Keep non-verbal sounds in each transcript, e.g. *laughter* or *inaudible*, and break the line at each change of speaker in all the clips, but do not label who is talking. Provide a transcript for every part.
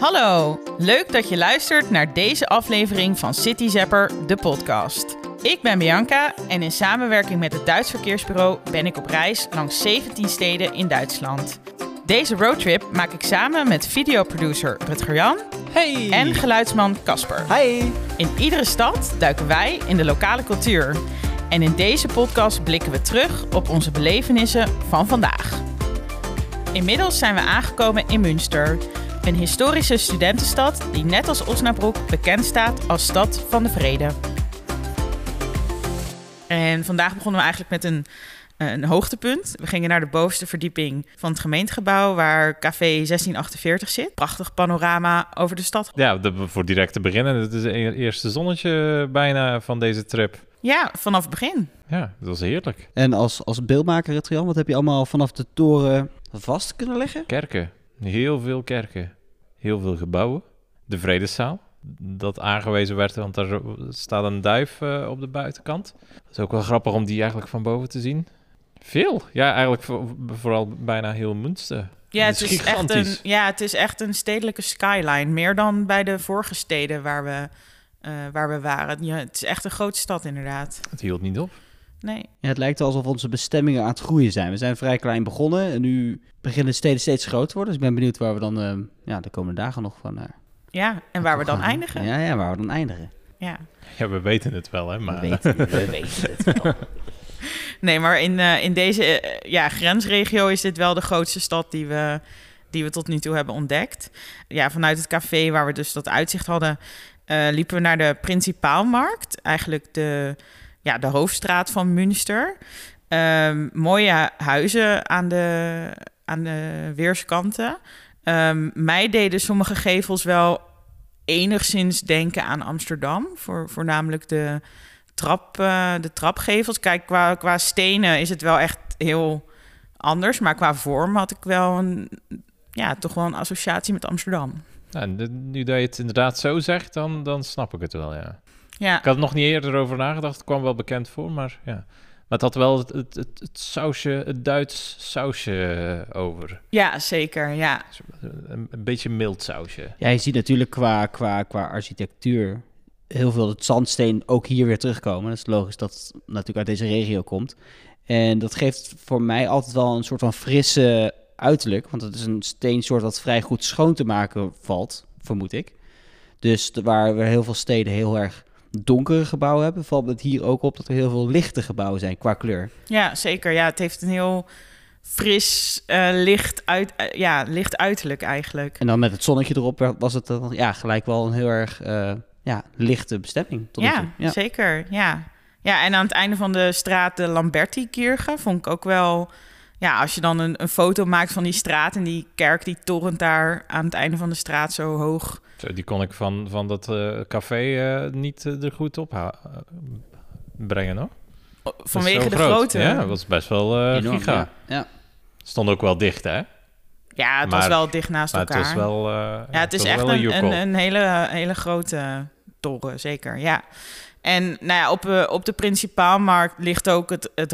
Hallo, leuk dat je luistert naar deze aflevering van City Zapper, de podcast. Ik ben Bianca en in samenwerking met het Duits Verkeersbureau ben ik op reis langs 17 steden in Duitsland. Deze roadtrip maak ik samen met videoproducer Rutger Jan
Hey!
en geluidsman Casper.
Hi!
In iedere stad duiken wij in de lokale cultuur. En in deze podcast blikken we terug op onze belevenissen van vandaag. Inmiddels zijn we aangekomen in Münster, een historische studentenstad die net als Osnabrück bekend staat als stad van de vrede. En vandaag begonnen we eigenlijk met een, een hoogtepunt. We gingen naar de bovenste verdieping van het gemeentegebouw waar café 1648 zit. Prachtig panorama over de stad.
Ja, de, voor direct te beginnen, het is het eerste zonnetje bijna van deze trip.
Ja, vanaf het begin.
Ja, dat was heerlijk.
En als, als beeldmaker, Retrian, wat heb je allemaal vanaf de toren vast kunnen leggen?
Kerken, heel veel kerken, heel veel gebouwen. De Vredeszaal, dat aangewezen werd, want daar staat een duif uh, op de buitenkant. Dat is ook wel grappig om die eigenlijk van boven te zien. Veel, ja, eigenlijk voor, vooral bijna heel Münster.
Ja het, is echt een, ja, het is echt een stedelijke skyline. Meer dan bij de vorige steden waar we, uh, waar we waren. Ja, het is echt een grote stad, inderdaad.
Het hield niet op.
Nee.
Ja, het lijkt alsof onze bestemmingen aan het groeien zijn. We zijn vrij klein begonnen en nu beginnen de steden steeds groter te worden. Dus ik ben benieuwd waar we dan uh, ja, de komende dagen nog van... Uh,
ja, en waar we dan gaan. eindigen.
Ja, ja, waar we dan eindigen.
Ja.
Ja, we weten het wel, hè? Maar...
We weten, we weten het wel. *laughs* *laughs*
Nee, maar in, uh, in deze uh, ja, grensregio is dit wel de grootste stad die we, die we tot nu toe hebben ontdekt. Ja, vanuit het café waar we dus dat uitzicht hadden, uh, liepen we naar de Principaalmarkt. Eigenlijk de, ja, de hoofdstraat van Münster. Um, mooie huizen aan de, aan de weerskanten. Um, mij deden sommige gevels wel enigszins denken aan Amsterdam. Voor, voornamelijk de, trap, uh, de trapgevels. Kijk, qua, qua stenen is het wel echt heel anders. Maar qua vorm had ik wel een, ja, toch wel een associatie met Amsterdam.
Nou, nu dat je het inderdaad zo zegt, dan, dan snap ik het wel, ja.
Ja.
Ik had er nog niet eerder over nagedacht. Het kwam wel bekend voor, maar ja. Maar het had wel het, het, het, het sausje, het Duits sausje over.
Ja, zeker, ja.
Een, een beetje mild sausje.
Ja, je ziet natuurlijk qua, qua, qua architectuur heel veel het zandsteen ook hier weer terugkomen. Dat is logisch dat het natuurlijk uit deze regio komt. En dat geeft voor mij altijd wel een soort van frisse uiterlijk. Want het is een steensoort dat vrij goed schoon te maken valt, vermoed ik. Dus waar we heel veel steden heel erg donkere gebouwen hebben, valt het hier ook op dat er heel veel lichte gebouwen zijn qua kleur.
Ja, zeker. Ja, het heeft een heel fris, uh, licht, uit, uh, ja, licht uiterlijk eigenlijk.
En dan met het zonnetje erop was het dan, ja, gelijk wel een heel erg uh, ja, lichte bestemming. Tot
ja, ja, zeker. Ja. ja, en aan het einde van de straat de Lamberti-kirche vond ik ook wel... Ja, als je dan een, een, foto maakt van die straat en die kerk die torent daar aan het einde van de straat zo hoog.
Zo, die kon ik van, van dat uh, café uh, niet uh, er goed op brengen, hoor.
Vanwege de
groot.
grootte?
Ja, dat was best wel
Enorm,
giga.
Ja. ja.
Stond ook wel dicht, hè?
Ja, het
maar,
was wel dicht naast
maar
elkaar.
Het was wel,
ja, het is echt een, een, een, hele, hele grote toren, zeker, ja. En nou ja, op, uh, op de Principaalmarkt ligt ook het, het.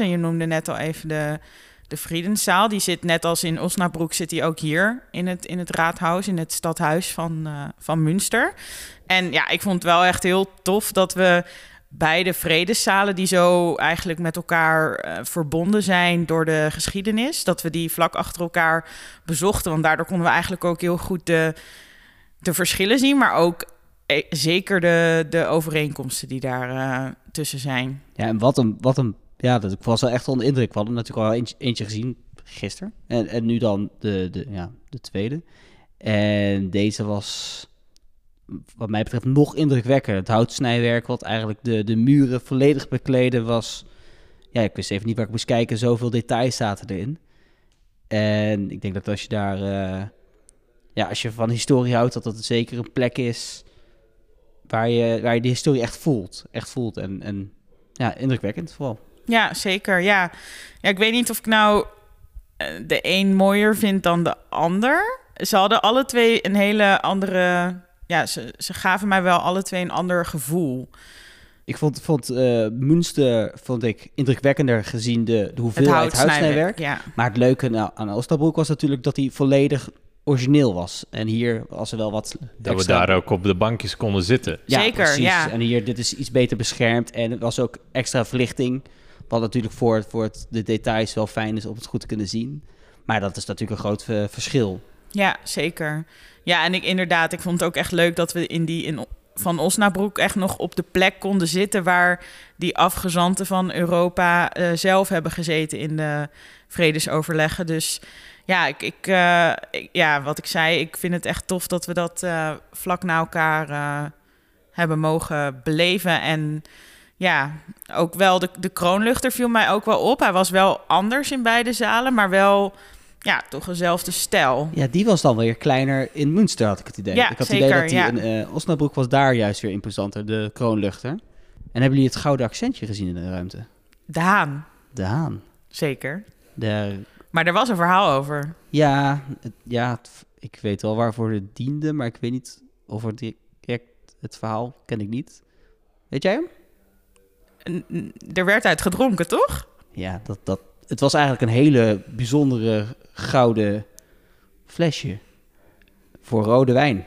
En je noemde net al even de, de. Die zit net als in Osnabrück, zit die ook hier in het, in het raadhuis, in het stadhuis van, uh, van Münster. En ja, ik vond het wel echt heel tof dat we beide vredeszalen, die zo eigenlijk met elkaar uh, verbonden zijn door de geschiedenis, dat we die vlak achter elkaar bezochten. Want daardoor konden we eigenlijk ook heel goed de, de verschillen zien, maar ook e zeker de, de overeenkomsten die daar uh, tussen zijn.
Ja, en wat een, wat een ja, dat, ik was wel echt onder indruk. We hadden natuurlijk al eentje, gezien gisteren. En, en nu dan de, de, ja, de tweede. En deze was, wat mij betreft, nog indrukwekkender. Het houtsnijwerk, wat eigenlijk de, de muren volledig bekleden was. Ja, ik wist even niet waar ik moest kijken. Zoveel details zaten erin. En ik denk dat als je daar, uh, ja, als je van historie houdt, dat dat zeker een plek is waar je, waar je de historie echt voelt. Echt voelt. En, en ja, indrukwekkend vooral.
Ja, zeker. Ja. ja, ik weet niet of ik nou de een mooier vind dan de ander. Ze hadden alle twee een hele andere... Ja, ze, ze gaven mij wel alle twee een ander gevoel.
Ik vond, vond uh, Münster vond ik indrukwekkender gezien de, de hoeveelheid
houtsnijwerk,
houtsnijwerk.
Ja.
Maar het leuke aan, aan was natuurlijk dat hij volledig origineel was. En hier was er wel wat
Dat we daar ook op de bankjes konden zitten.
Zeker, ja.
En hier, dit is iets beter beschermd. En er was ook extra verlichting. Wat natuurlijk voor, voor het, de details wel fijn is om het goed te kunnen zien. Maar dat is natuurlijk een groot eh, verschil.
Ja, zeker. Ja, en ik inderdaad, ik vond het ook echt leuk dat we in die in, van Osnabroek echt nog op de plek konden zitten waar die afgezanten van Europa eh, zelf hebben gezeten in de vredesoverleggen. Dus ja, ik, ik, eh, ik- ja, wat ik zei, ik vind het echt tof dat we dat eh, vlak na elkaar eh, hebben mogen beleven. En ja, ook wel de, de kroonluchter viel mij ook wel op. Hij was wel anders in beide zalen, maar wel ja, toch dezelfde stijl.
Ja, die was dan weer kleiner in Münster, had ik het idee.
Ja,
ik had
zeker,
het idee dat die
ja.
in eh, Osnabrück was daar juist weer imposanter, de kroonluchter. En hebben jullie het gouden accentje gezien in de ruimte?
De Haan,
De haan.
zeker.
De,
Maar er was een verhaal over.
ja, het- ja het- ik weet wel waarvoor het diende, maar ik weet niet of het direct het verhaal ken ik niet. Weet jij hem?
Er werd uit gedronken, toch?
Ja, dat, dat, het was eigenlijk een hele bijzondere gouden flesje voor rode wijn.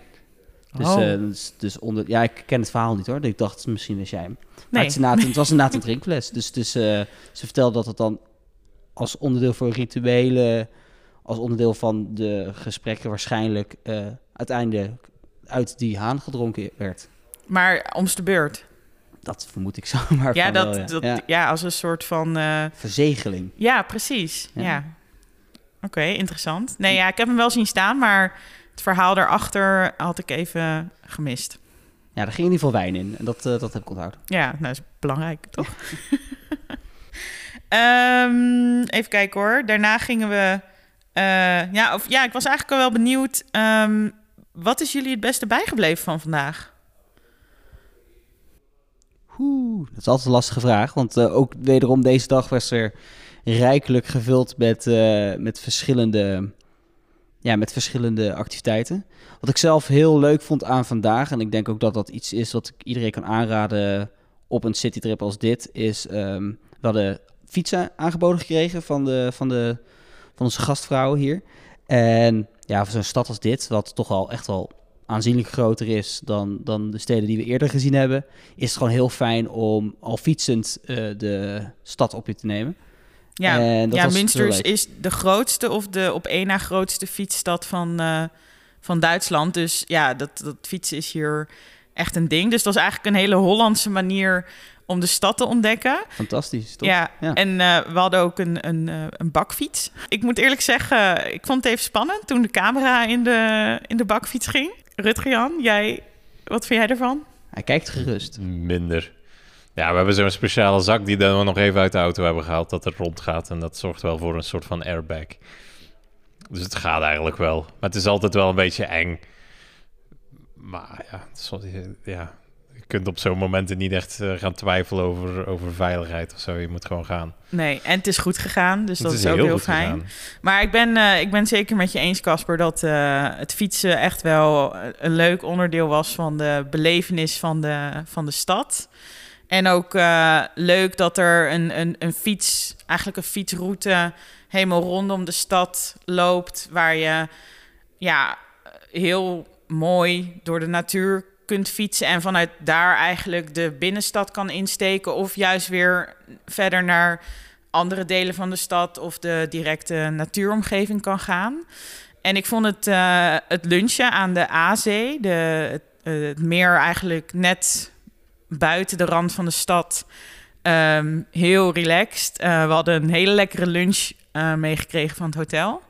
Dus,
Oh.
eh, dus, dus onder, ja, ik ken het verhaal niet hoor. Ik dacht, misschien wist jij hem. Maar
Nee.
het, is het was inderdaad een *laughs* drinkfles. Dus, dus eh, ze vertelde dat het dan als onderdeel voor rituelen, als onderdeel van de gesprekken waarschijnlijk eh, uiteindelijk uit die haan gedronken werd.
Maar om's de beurt.
Dat vermoed ik *laughs* zomaar
Ja,
van
dat,
wel, ja.
dat,
Ja,
ja. als een soort van... eh,
Verzegeling.
ja, precies.
Ja.
Ja. Oké, interessant. Nee, ja, ik heb hem wel zien staan, maar het verhaal daarachter had ik even gemist.
Ja, daar ging in ieder geval wijn in. En dat, eh, dat heb ik onthouden.
Ja, nou is belangrijk, toch? *laughs* Ehm, even kijken hoor. Daarna gingen we... eh, ja, of, ja, ik was eigenlijk al wel benieuwd. ehm, wat is jullie het beste bijgebleven van vandaag?
Oeh, dat is altijd een lastige vraag. Want eh, ook wederom deze dag was er rijkelijk gevuld met, eh, met, verschillende, ja, met verschillende activiteiten. Wat ik zelf heel leuk vond aan vandaag, en ik denk ook dat dat iets is wat ik iedereen kan aanraden op een citytrip als dit, is ehm, we hadden fietsen aangeboden gekregen van, de, van, de, van onze gastvrouwen hier. En ja, voor zo'n stad als dit, wat toch al echt wel aanzienlijk groter is dan, dan de steden die we eerder gezien hebben, is het gewoon heel fijn om al fietsend eh, de stad op je te nemen.
Ja,
En dat
ja Münster is de grootste of de op één na grootste fietsstad van, eh, van Duitsland. Dus ja, dat, dat fietsen is hier echt een ding. Dus dat was eigenlijk een hele Hollandse manier om de stad te ontdekken.
Fantastisch, toch?
Ja,
Ja.
en eh, we hadden ook een, een, eh, een bakfiets. Ik moet eerlijk zeggen, ik vond het even spannend toen de camera in de, in de bakfiets ging. Rutger-Jan, jij, wat vind jij ervan?
Hij kijkt gerust.
Minder. Ja, we hebben zo'n speciale zak die dan we nog even uit de auto hebben gehaald, dat er rondgaat. En dat zorgt wel voor een soort van airbag. Dus het gaat eigenlijk wel. Maar het is altijd wel een beetje eng. Maar ja, ja je kunt op zo'n momenten niet echt eh, gaan twijfelen over, over veiligheid of zo. Je moet gewoon gaan.
Nee, en het is goed gegaan, dus dat is, ook heel fijn.
gegaan.
Maar ik ben, eh, ik ben zeker met je eens, Casper, dat eh, het fietsen echt wel een leuk onderdeel was van de belevenis van de, van de stad. En ook leuk dat er een, een, een fiets, eigenlijk een fietsroute, helemaal rondom de stad loopt. Waar je ja, heel mooi door de natuur kunt fietsen. En vanuit daar eigenlijk de binnenstad kan insteken. Of juist weer verder naar andere delen van de stad of de directe natuuromgeving kan gaan. En ik vond het, eh, het lunchen aan de Aazee, de, het, eh, het meer eigenlijk net buiten de rand van de stad, ehm, heel relaxed. Eh, we hadden een hele lekkere lunch meegekregen van het hotel.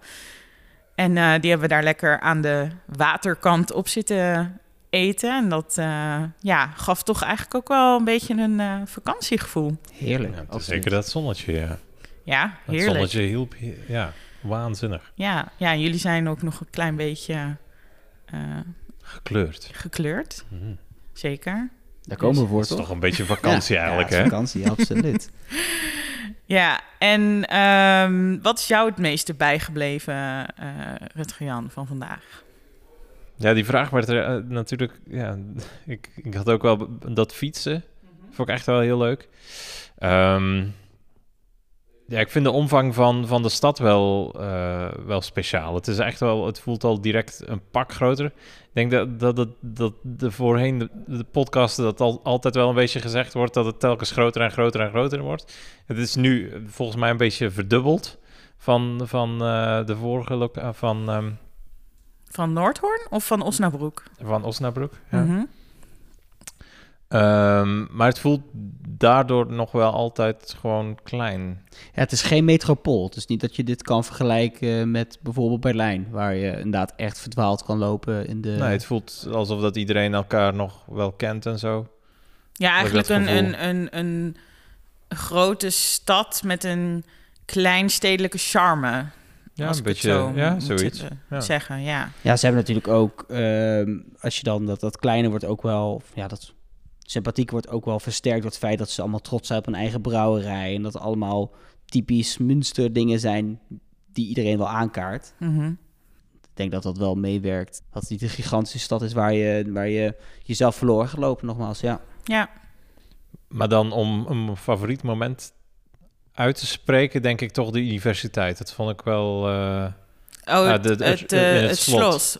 En eh, die hebben we daar lekker aan de waterkant op zitten eten. En dat eh, ja, gaf toch eigenlijk ook wel een beetje een eh, vakantiegevoel.
Heerlijk.
Ja, het zeker dat zonnetje, ja.
Ja,
Het
heerlijk.
zonnetje hielp, ja, waanzinnig.
Ja, ja, en jullie zijn ook nog een klein beetje eh,
Gekleurd.
gekleurd.
Mhm.
Zeker.
Daar komen we voor,
Dat is
toch?
toch een beetje *laughs* vakantie
Ja,
eigenlijk,
ja, het
hè?
vakantie, absoluut. *laughs*
Ja, en ehm, wat is jou het meeste bijgebleven, eh Rutger-Jan, van vandaag?
Ja, die vraag werd er eh, natuurlijk... Ja, ik, ik had ook wel dat fietsen. Vond ik echt wel heel leuk. Ehm, Ja, ik vind de omvang van, van de stad wel, eh, wel speciaal. Het is echt wel, het voelt al direct een pak groter. Ik denk dat, dat, dat, dat de voorheen de, de podcasten dat al, altijd wel een beetje gezegd wordt dat het telkens groter en groter en groter wordt. Het is nu volgens mij een beetje verdubbeld van, van eh, de vorige loca- van, ehm,
Van Noordhoorn of van Osnabrück?
van Osnabrück. Ja.
Mhm.
Ehm, maar het voelt daardoor nog wel altijd gewoon klein.
Ja, het is geen metropool. Het is niet dat je dit kan vergelijken met bijvoorbeeld Berlijn, waar je inderdaad echt verdwaald kan lopen in de...
Nee, het voelt alsof dat iedereen elkaar nog wel kent en zo.
Ja, eigenlijk een, een, een, een grote stad met een kleinstedelijke charme.
Ja,
als
een
ik het
beetje,
zo
ja,
moet
zoiets.
zeggen-
Ja.
zeggen. Ja.
Ja, ze hebben natuurlijk ook, ehm, als je dan dat, dat kleine wordt ook wel, ja, dat sympathiek wordt ook wel versterkt door het feit dat ze allemaal trots zijn op een eigen brouwerij en dat allemaal typisch Münster dingen zijn die iedereen wel aankaart.
Mhm.
Ik denk dat dat wel meewerkt. Dat het niet een gigantische stad is waar je, waar je jezelf verloren gaat lopen, nogmaals, ja.
ja.
Maar dan om een favoriet moment uit te spreken, denk ik toch de universiteit. Dat vond ik wel... eh,
Oh,
Ja,
het,
de-
het,
het-
eh,
het
het
slot.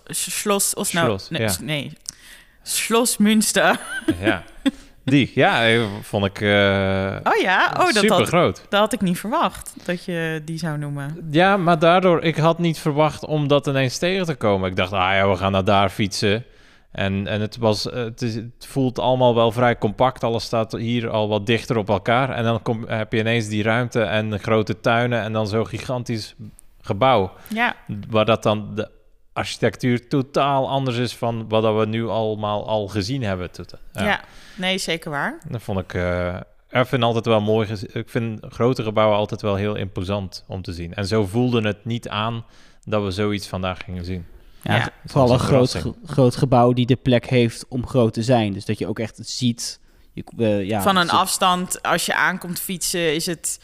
Schloss. Schloss nee,
ja.
nee. Schloss Münster.
ja, die. Ja, eh, vond ik eh
Oh ja, oh, dat,
super
had,
groot.
dat had ik niet verwacht, dat je die zou noemen.
Ja, maar daardoor, ik had niet verwacht om dat ineens tegen te komen. Ik dacht, ah ja, we gaan naar daar fietsen. En, en het, was, het, is, het voelt allemaal wel vrij compact. Alles staat hier al wat dichter op elkaar. En dan kom, heb je ineens die ruimte en de grote tuinen en dan zo'n gigantisch gebouw.
Ja,
Waar dat dan de architectuur totaal anders is van wat dat we nu allemaal al gezien hebben. Tot-
ja. nee, zeker waar.
Dat vond ik... eh ik vind altijd wel mooi. Ik vind grote gebouwen altijd wel heel imposant om te zien. En zo voelde het niet aan dat we zoiets vandaag gingen zien.
Ja,
Ja.
vooral een groot, groot gebouw die de plek heeft om groot te zijn. Dus dat je ook echt ziet. Je, ja,
Van een
het-
afstand, als je aankomt fietsen, is het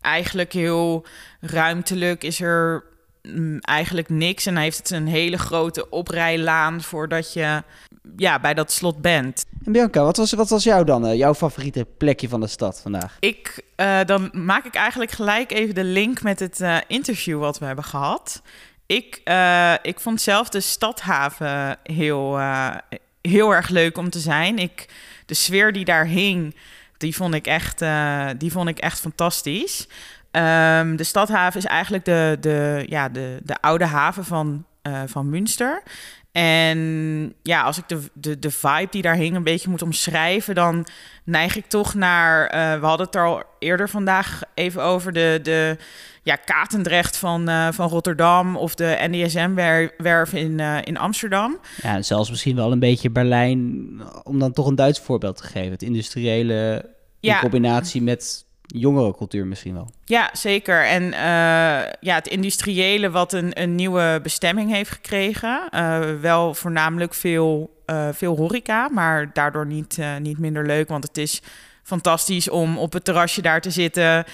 eigenlijk heel ruimtelijk. Is er eigenlijk niks. En dan heeft het een hele grote oprijlaan voordat je ja, bij dat slot bent.
En Bianca, wat was, wat was jou dan, eh, jouw favoriete plekje van de stad vandaag?
Ik, eh, dan maak ik eigenlijk gelijk even de link met het eh, interview wat we hebben gehad. Ik, ik vond zelf de stadhaven heel, heel erg leuk om te zijn. Ik, de sfeer die daar hing, die vond ik echt, die vond ik echt fantastisch. Ehm, de stadhaven is eigenlijk de, de, ja, de, de oude haven van, eh, van Münster. En ja, als ik de, de, de vibe die daar hing een beetje moet omschrijven, dan neig ik toch naar. eh, we hadden het er al eerder vandaag even over de, de ja, Katendrecht van, eh, van Rotterdam of de NDSM-werf in, in Amsterdam.
Ja, zelfs misschien wel een beetje Berlijn, om dan toch een Duits voorbeeld te geven. Het industriële in
Ja.
combinatie met jongerencultuur misschien wel.
Ja, zeker. En eh, ja, het industriële wat een, een nieuwe bestemming heeft gekregen. Eh, wel voornamelijk veel, eh, veel horeca, maar daardoor niet, niet minder leuk. Want het is fantastisch om op het terrasje daar te zitten.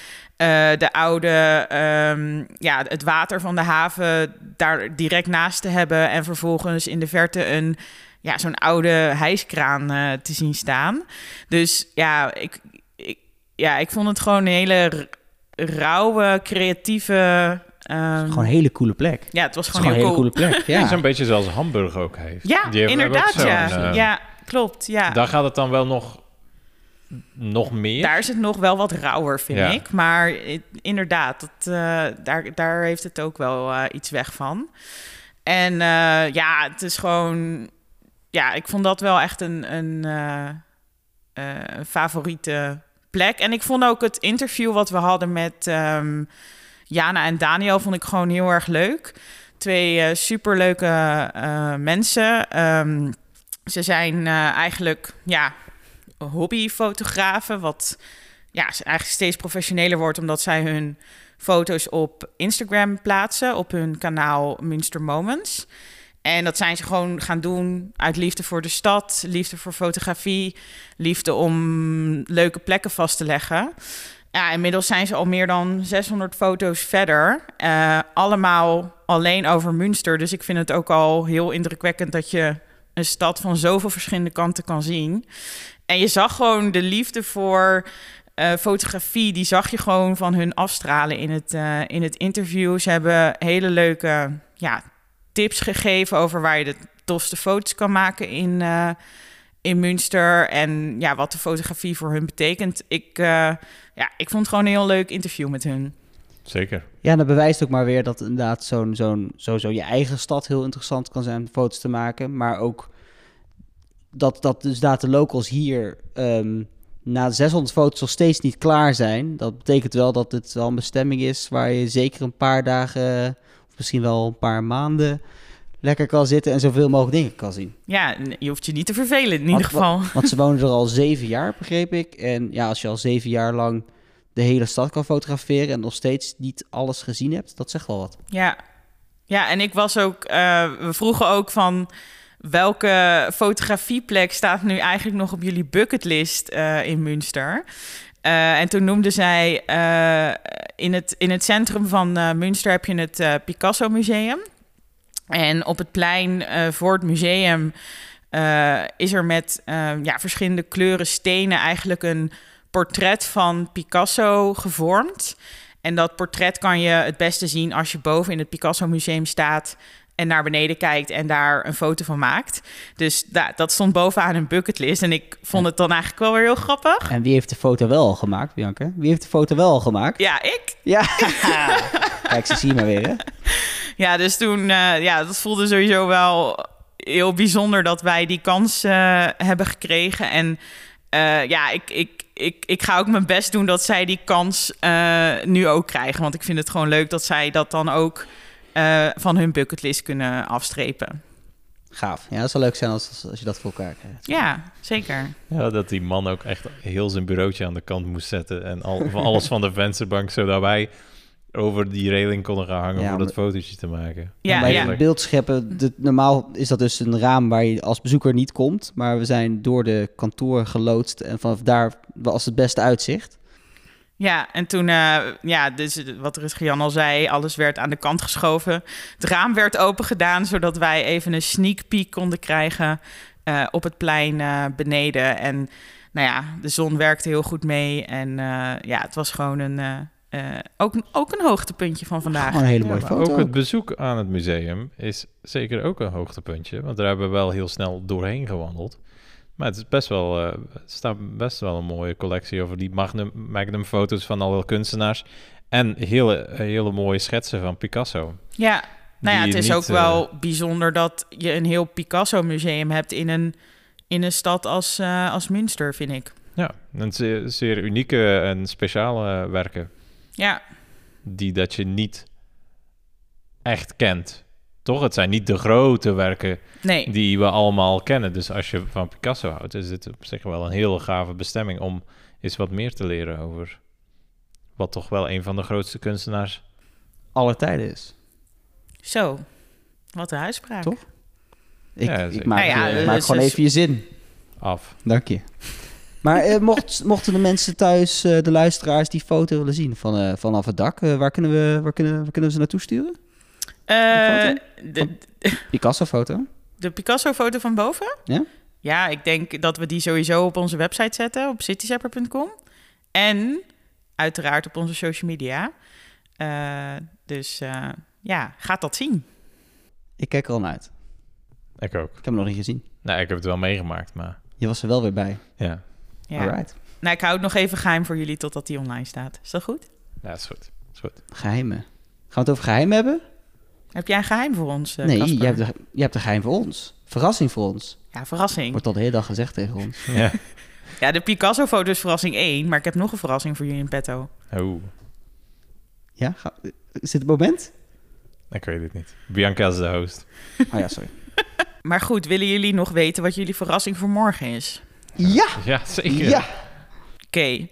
De oude, ehm, ja, het water van de haven daar direct naast te hebben. En vervolgens in de verte een, ja, zo'n oude hijskraan te zien staan. Dus ja, ik, ja, ik vond het gewoon een hele rauwe, creatieve. ehm,
Gewoon een hele coole plek. Het
ja, het was
is
gewoon,
gewoon een hele
cool.
coole plek. *laughs*
Ja.
Ja.
Zo'n beetje zoals Hamburg ook heeft.
Ja,
Die ook
inderdaad, ja.
eh,
ja, klopt. Ja.
Daar gaat het dan wel nog, nog meer.
Daar is het nog wel wat rauwer, vind
Ja.
ik. Maar inderdaad, dat, eh, daar, daar heeft het ook wel eh, iets weg van. En eh, ja, het is gewoon... Ja, ik vond dat wel echt een, een eh, eh, een favoriete plek. En ik vond ook het interview wat we hadden met ehm, Jana en Daniel... vond ik gewoon heel erg leuk. Twee eh, superleuke eh, mensen. Ehm, ze zijn eh, eigenlijk... Ja, hobbyfotografen, wat ja, eigenlijk steeds professioneler wordt omdat zij hun foto's op Instagram plaatsen, op hun kanaal Münster Moments. En dat zijn ze gewoon gaan doen uit liefde voor de stad, liefde voor fotografie, liefde om leuke plekken vast te leggen. Ja, inmiddels zijn ze al meer dan 600 foto's verder. Eh, allemaal alleen over Münster. Dus ik vind het ook al heel indrukwekkend dat je een stad van zoveel verschillende kanten kan zien. En je zag gewoon de liefde voor eh, fotografie, die zag je gewoon van hun afstralen in het, eh, in het interview. Ze hebben hele leuke ja, tips gegeven over waar je de tofste foto's kan maken in, eh, in Münster. En ja, wat de fotografie voor hun betekent. Ik, eh, ja, ik vond het gewoon een heel leuk interview met hun.
Zeker.
Ja, dat bewijst ook maar weer dat inderdaad zo'n, zo'n, sowieso je eigen stad heel interessant kan zijn om foto's te maken. Maar ook dat, dat dus inderdaad de locals hier ehm, na de 600 foto's nog steeds niet klaar zijn. Dat betekent wel dat het wel een bestemming is waar je zeker een paar dagen, misschien wel een paar maanden, lekker kan zitten en zoveel mogelijk dingen kan zien.
Ja, je hoeft je niet te vervelen in
Want-
ieder geval. *laughs*
Want ze wonen er al zeven jaar, begreep ik. En ja, als je al zeven jaar lang de hele stad kan fotograferen en nog steeds niet alles gezien hebt, dat zegt wel wat.
Ja. ja, en ik was ook... eh, we vroegen ook van... Welke fotografieplek staat nu eigenlijk nog op jullie bucketlist eh, in Münster? Eh, en toen noemde zij... eh, in, het, in het centrum van eh, Münster heb je het Picasso Museum. En op het plein voor het museum... is er met ja, verschillende kleuren stenen eigenlijk een portret van Picasso gevormd. En dat portret kan je het beste zien als je boven in het Picasso Museum staat en naar beneden kijkt en daar een foto van maakt. Dus da- dat stond bovenaan een bucketlist. En ik vond het dan eigenlijk wel weer heel grappig.
En wie heeft de foto wel al gemaakt, Bianca? Wie heeft de foto wel al gemaakt?
Ja, ik.
Ja. *laughs* Kijk, ze zie je maar weer, hè?
Ja, dus toen, eh, ja, dat voelde sowieso wel heel bijzonder dat wij die kans eh, hebben gekregen. En eh, ja, ik, ik, ik, ik ga ook mijn best doen dat zij die kans nu ook krijgen. Want ik vind het gewoon leuk dat zij dat dan ook eh, van hun bucketlist kunnen afstrepen.
Gaaf. Ja, dat zou leuk zijn als, als je dat voor elkaar krijgt.
Ja, zeker.
Ja, dat die man ook echt heel zijn bureautje aan de kant moest zetten. En al, van alles van de vensterbank, zodat wij over die reling konden gaan hangen
Ja,
om dat fotootje te maken.
Ja,
bij
ja.
het beeldscheppen, de, normaal is dat dus een raam waar je als bezoeker niet komt. Maar we zijn door de kantoor geloodst en vanaf daar was het beste uitzicht.
Ja, en toen, eh, ja, dus wat Rutger Jan al zei, alles werd aan de kant geschoven. Het raam werd open gedaan, zodat wij even een sneak peek konden krijgen eh, op het plein eh, beneden. En nou ja, de zon werkte heel goed mee. En eh, ja, het was gewoon een, eh, eh, ook, ook een hoogtepuntje van vandaag.
Gewoon een hele mooie foto.
ook het bezoek aan het museum is zeker ook een hoogtepuntje. Want daar hebben we wel heel snel doorheen gewandeld. Maar het is best wel, eh, staat best wel een mooie collectie over die Magnum, Magnum foto's van alle kunstenaars. En hele, hele mooie schetsen van Picasso.
Ja, nou ja, het is
niet,
ook wel bijzonder dat je een heel Picasso-museum hebt in een, in een stad als, eh, als Münster, vind ik.
Ja, en zeer, zeer unieke en speciale werken.
Ja,
Die dat je niet echt kent. Toch? Het zijn niet de grote werken
nee.
die we allemaal kennen. Dus als je van Picasso houdt, is dit op zich wel een hele gave bestemming om eens wat meer te leren over wat toch wel een van de grootste kunstenaars.
Aller tijden is.
Zo, wat een huispraak.
Toch? Ik,
Ja,
ik maak,
Nou ja,
eh,
dus-
maak gewoon
dus-
even je zin.
Af.
Dank je. Maar eh, *laughs* mocht, mochten de mensen thuis, eh, de luisteraars, die foto willen zien van, eh, vanaf het dak, waar, kunnen we, waar, kunnen, waar kunnen we ze naartoe sturen?
Eh,
foto?
de,
Picasso-foto?
de Picasso-foto van boven?
Ja?
Ja, ik denk dat we die sowieso op onze website zetten, op cityzapper.com. En uiteraard op onze social media. Eh, dus eh, ja, gaat dat zien.
Ik kijk er al naar uit.
Ik ook.
Ik heb hem nog niet gezien.
Nou, ik heb het wel meegemaakt, maar
Je was er wel weer bij.
ja,
Ja.
Alright.
Nou, ik hou het nog even geheim voor jullie totdat die online staat. Is dat goed?
ja dat is goed. Dat is goed.
Geheimen. Gaan we het over geheim hebben?
Heb jij een geheim voor ons, eh,
nee, jij hebt, de, jij hebt een geheim voor ons. Verrassing voor ons.
Ja, verrassing.
Wordt al de hele dag gezegd tegen ons. *laughs*
Ja.
Ja, de Picasso-foto is verrassing 1, maar ik heb nog een verrassing voor jullie in petto.
Oh,
Ja? Ga, is dit het moment?
ik weet het niet. Bianca is de host.
Oh ja, sorry. *laughs*
Maar goed, willen jullie nog weten wat jullie verrassing voor morgen is?
Ja!
Ja, zeker.
Ja!
Oké.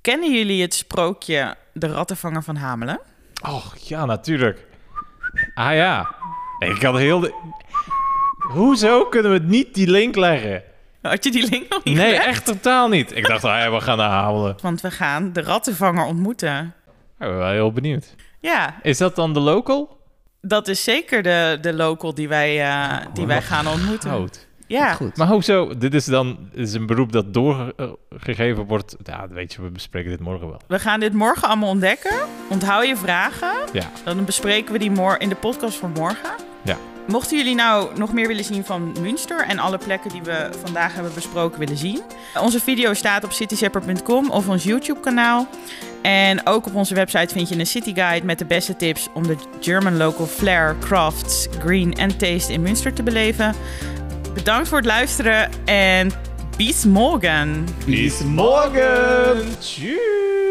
Kennen jullie het sprookje De Rattenvanger van Hamelen?
Oh, ja, natuurlijk. Ah ja. Ik had heel... De... Hoezo kunnen we niet die link leggen?
Had je die link nog niet
Nee,
gelegd?
echt totaal niet. Ik dacht, ah, ja, we gaan naar Hamelen.
Want we gaan de rattenvanger ontmoeten.
Ik ben wel heel benieuwd.
Ja,
Is dat dan de local?
dat is zeker de, de local die wij, eh, die wij gaan ontmoeten.
Goud.
Ja,
Goed.
Maar hoezo? Dit is dan is een beroep dat doorgegeven wordt. Ja, weet je, we bespreken dit morgen wel.
we gaan dit morgen allemaal ontdekken. Onthoud je vragen.
Ja.
Dan bespreken we die in de podcast voor morgen.
Ja.
Mochten jullie nou nog meer willen zien van Münster en alle plekken die we vandaag hebben besproken willen zien. Onze video staat op cityzapper.com of ons YouTube kanaal. En ook op onze website vind je een city guide met de beste tips om de German local flair, crafts, green en taste in Münster te beleven. Bedankt voor het luisteren en bis morgen!
Bis morgen! Tschüss!